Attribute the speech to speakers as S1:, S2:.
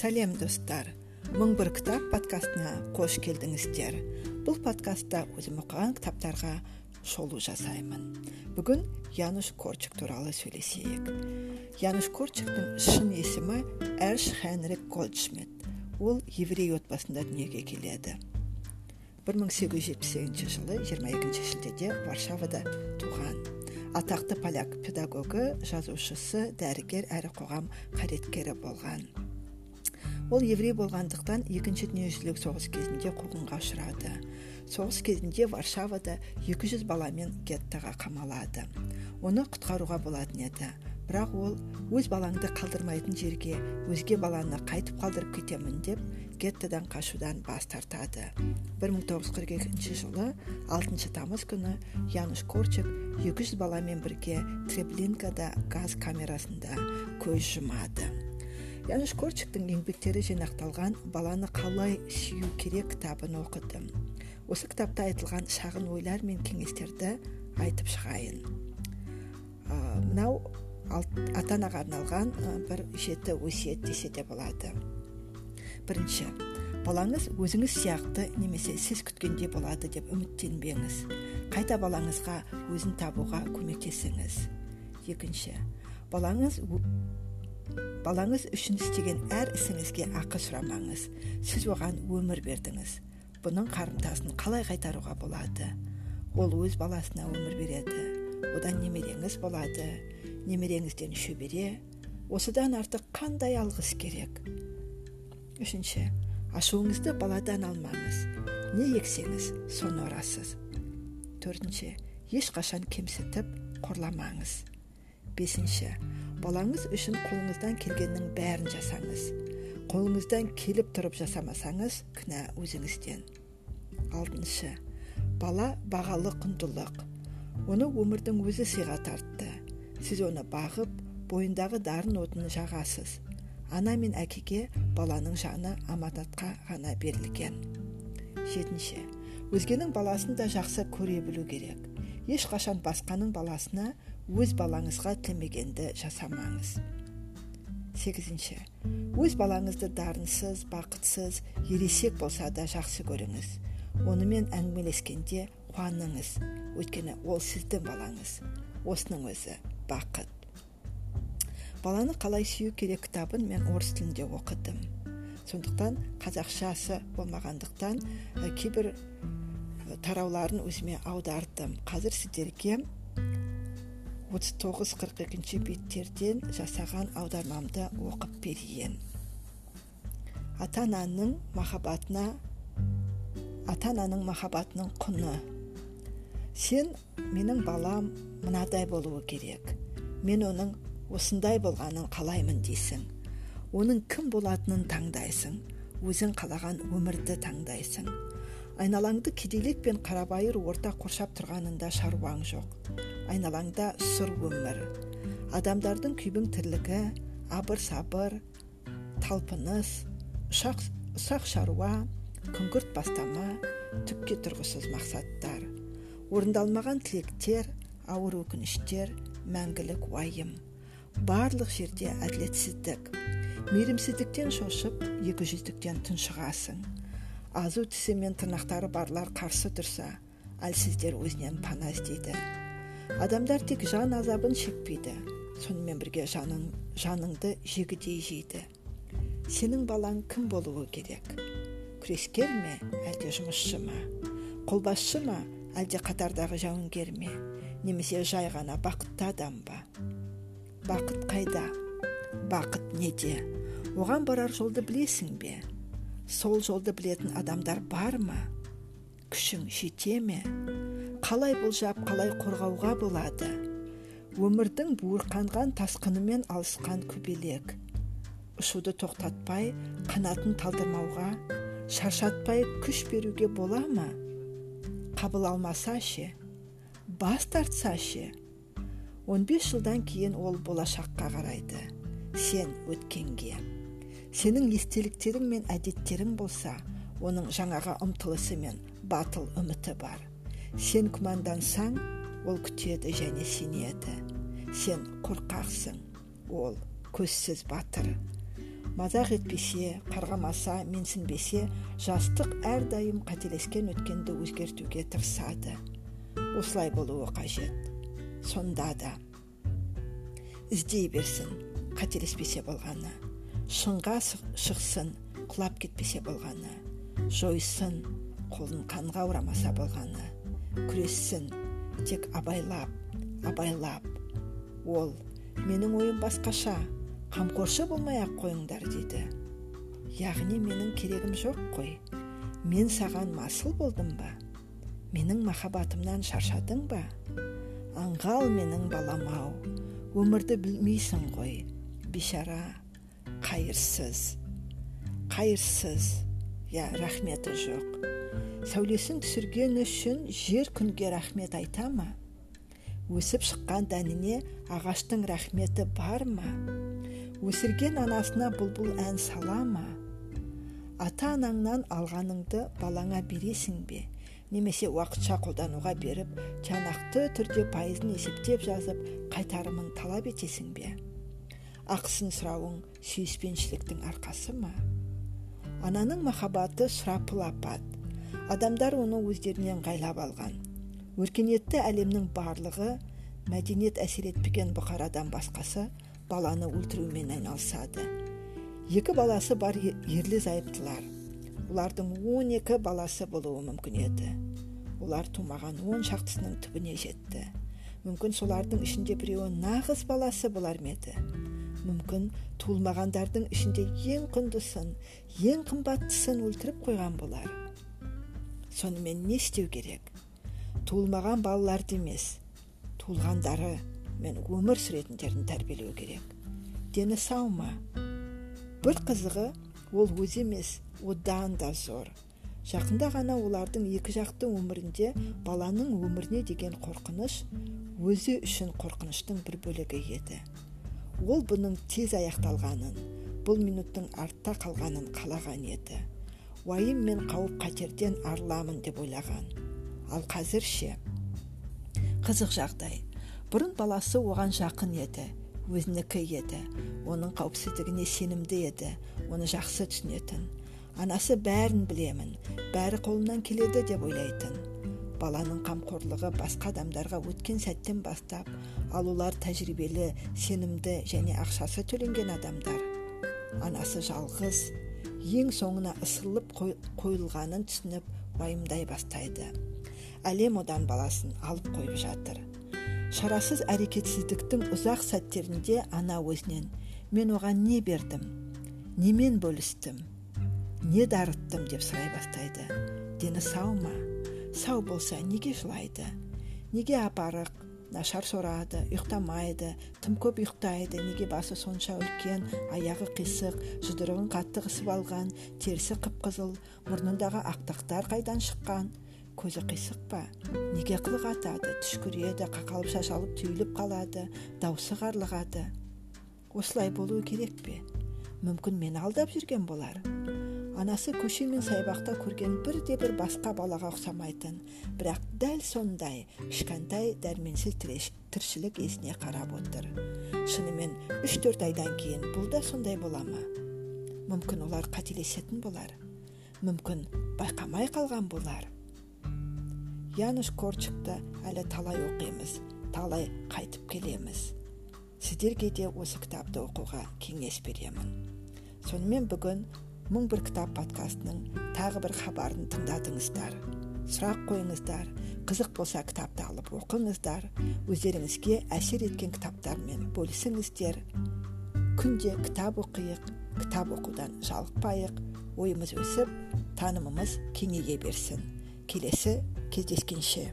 S1: сәлем достар. Мың бір кітап подкастына қош келдіңіздер. Бұл подкастта өзім оқыған кітаптарға шолу жасаймын. Бүгін януш корчик туралы сөйлесейік. Януш корчиктің шын есімі эрш хенрик голдшмит ол еврей отбасында дүниеге келеді. 1878 жылы 22 шілдеде варшавада туған. Атақты поляк педагогы жазушысы дәрігер әрі қоғам қайраткері болған. Ол еврей болғандықтан екінші дүниежүзілік соғыс кезінде қуғынға ұшырады. Соғыс кезінде варшавада 200 баламен геттоға қамалады. Оны құтқаруға болатын еді. Бірақ ол өз балаңды қалдырмайтын жерге өзге баланы қайтып қалдырып кетемін деп геттодан қашудан бас тартады. 1942 жылы 6 тамыз күні януш корчик 200 баламен бірге треблинкада газ камерасында көз жұмады. Януш корчиктің еңбектері жинақталған баланы қалай сүю керек кітабын оқыдым. Осы кітапта айтылған шағын ойлар мен кеңестерді айтып шығайын. Мынау ата анаға арналған бір жеті өсиет десе де болады. Бірінші балаңыз өзіңіз сияқты немесе сіз күткендей болады деп үміттенбеңіз. Қайта балаңызға өзін табуға көмектесіңіз. Екінші балаңыз балаңыз үшін істеген әр ісіңізге ақы сұрамаңыз. Сіз оған өмір бердіңіз. Бұның қарымтасын қалай қайтаруға болады? Ол өз баласына өмір береді. Одан немереңіз болады. Немереңізден шөбере осыдан артық қандай алғыс керек? Үшінші. Ашуыңызды баладан алмаңыз. Не ексеңіз соны орасыз. Төртінші. Ешқашан кемсітіп қорламаңыз. Бесінші. Балаңыз үшін қолыңыздан келгеннің бәрін жасаңыз. Қолыңыздан келіп тұрып жасамасаңыз кінә өзіңізден. Алтыншы. Бала бағалы құндылық. Оны өмірдің өзі сыйға тартты. Сіз оны бағып бойындағы дарын отын жағасыз. Ана мен әкеге баланың жаны аманатқа ғана берілген. Жетінші. Өзгенің баласын да жақсы көре білу керек. Ешқашан басқаның баласына өз балаңызға тілмегенді жасамаңыз. Сегізінші. Өз балаңызды дарынсыз бақытсыз ересек болса да жақсы көріңіз. Онымен әңгімелескенде қуаныңыз. Өйткені ол сіздің балаңыз. Осының өзі бақыт. Баланы қалай сүю керек кітабын мен орыс тілінде оқыдым. Сондықтан қазақшасы болмағандықтан кейбір тарауларын өзіме аудардым. Қазір сіздерге 39-42 беттерден жасаған аудармамды оқып берейін. Ата ананың махаббатына ата ананың махаббатының құны. Сен менің балам мынадай болуы керек. Мен оның осындай болғанын қалаймын дейсің. Оның кім болатынын таңдайсың. Өзің қалаған өмірді таңдайсың. Айналаңды кедейлік пен қарабайыр орта қоршап тұрғанында шаруаң жоқ. Айналаңда сұр өмір. Адамдардың күйбің тірлігі абыр сабыр талпыныс ұсақ шаруа күңгірт бастама түкке тұрғысыз мақсаттар. Орындалмаған тілектер ауыр өкініштер мәңгілік уайым. Барлық жерде әділетсіздік. Мейірімсіздіктен шошып екіжүздіктен тұншығасың. Азу тісі мен тырнақтары барлар қарсы тұрса әлсіздер өзінен пана іздейді. Адамдар тек жан азабын шекпейді. Сонымен бірге жаның, жаныңды жегідей жейді. Сенің балаң кім болуы керек? Күрескер ме әлде жұмысшы ма? Қолбасшы ма әлде қатардағы жауынгер ме? Немесе жай ғана бақытты адам ба? Бақыт қайда? Бақыт неде? Оған барар жолды білесің бе? Сол жолды білетін адамдар бар ма? Күшің жете ме? Қалай болжап қалай қорғауға болады? Өмірдің буырқанған тасқынымен алысқан көбелек. Ұшуды тоқтатпай қанатын талдырмауға шаршатпай күш беруге бола ма? Қабыл алмаса ше? Бас тартса ше? 15 жылдан кейін ол болашаққа қарайды. Сен өткенге. Сенің естеліктерің мен әдеттерің болса оның жаңаға ұмтылысы мен батыл үміті бар. Сен күмәндансаң ол күтеді және сенеді. Сен қорқақсың ол көзсіз батыр. Мазақ етпесе қарғамаса менсінбесе жастық әрдайым қателескен өткенді өзгертуге тырысады. Осылай болуы қажет. Сонда да іздей берсін қателеспесе болғаны. Шыңға шықсын құлап кетпесе болғаны. Жойсын қолын қанға орамаса болғаны. Күрессін тек абайлап абайлап. Ол менің ойым басқаша қамқоршы болмай ақ қойыңдар дейді яғни менің керегім жоқ қой. Мен саған масыл болдым ба? Менің махаббатымнан шаршадың ба? Аңғал менің балам ау өмірді білмейсің ғой бейшара. Қайырсыз. Қайырсыз. Иә рахметі жоқ. Сәулесін түсірген үшін жер күнге рахмет айта ма? Өсіп шыққан дәніне ағаштың рахметі бар ма? Өсірген анасына бұлбұл ән сала ма? Ата анаңнан алғаныңды балаңа бересің бе? Немесе уақытша қолдануға беріп тиянақты түрде пайызын есептеп жазып қайтарымын талап етесің бе? Ақысын сұрауың сүйіспеншіліктің арқасы ма? Ананың махаббаты сұрапыл апат. Адамдар оны өздеріне ыңғайлап алған. Өркениетті әлемнің барлығы мәдениет әсер етпеген бұқарадан басқасы баланы өлтірумен айналысады. Екі баласы бар ерлі зайыптылар. Олардың он екі баласы болуы мүмкін еді. Олар тумаған он шақтысының түбіне жетті. Мүмкін солардың ішінде біреуі нағыз баласы болар ма еді? Мүмкін туылмағандардың ішінде ең құндысын ең қымбаттысын өлтіріп қойған болар. Сонымен не істеу керек? Туылмаған балаларды емес туылғандары мен өмір сүретіндерін тәрбиелеу керек. Дені сау ма? Бір қызығы ол өзі емес одан да зор. Жақында ғана олардың екі жақты өмірінде баланың өміріне деген қорқыныш өзі үшін қорқыныштың бір бөлігі еді. Ол бұның тез аяқталғанын бұл минуттың артта қалғанын қалаған еді. Уайым мен қауіп қатерден арыламын деп ойлаған. Ал қазір ше? Қызық жағдай. Бұрын баласы оған жақын еді өзінікі еді. Оның қауіпсіздігіне сенімді еді оны жақсы түсінетін. Анасы бәрін білемін бәрі қолымнан келеді деп ойлайтын. Баланың қамқорлығы басқа адамдарға өткен сәттен бастап ал олар тәжірибелі сенімді және ақшасы төленген адамдар. Анасы жалғыз ең соңына ысырылып қойылғанын түсініп уайымдай бастайды. Әлем одан баласын алып қойып жатыр. Шарасыз әрекетсіздіктің ұзақ сәттерінде ана өзінен мен оған не бердім? Немен бөлістім? Не дарыттым? деп сұрай бастайды. Дені сау ма? Сау болса неге жылайды неге апарық нашар сорады ұйықтамайды тым көп ұйықтайды неге басы сонша үлкен аяғы қисық жұдырығын қатты қысып алған терісі қып қызыл мұрнындағы ақтақтар қайдан шыққан? Көзі қисық па? Неге қылық атады? Түшкіреді қақалып шашалып түйіліп қалады даусы қарлығады. Осылай болуы керек пе? Мүмкін мені алдап жүрген болар. Анасы көше мен саябақта көрген бірде бір басқа балаға ұқсамайтын. Бірақ дәл сондай кішкентай дәрменсіз тіршілік есіне қарап отыр. Шынымен үш төрт айдан кейін бұл да сондай бола ма? Мүмкін олар қателесетін болар. Мүмкін байқамай қалған болар. Януш корчикті әлі талай оқимыз талай қайтып келеміз. Сіздерге де осы кітапты оқуға кеңес беремін. Сонымен бүгін мың бір кітап подкастының тағы бір хабарын тыңдадыңыздар. Сұрақ қойыңыздар. Қызық болса кітапты алып оқыңыздар. Өздеріңізге әсер еткен кітаптармен бөлісіңіздер. Күнде кітап оқиық кітап оқудан жалықпайық. Ойымыз өсіп танымымыз кеңейе берсін. Келесі кездескенше.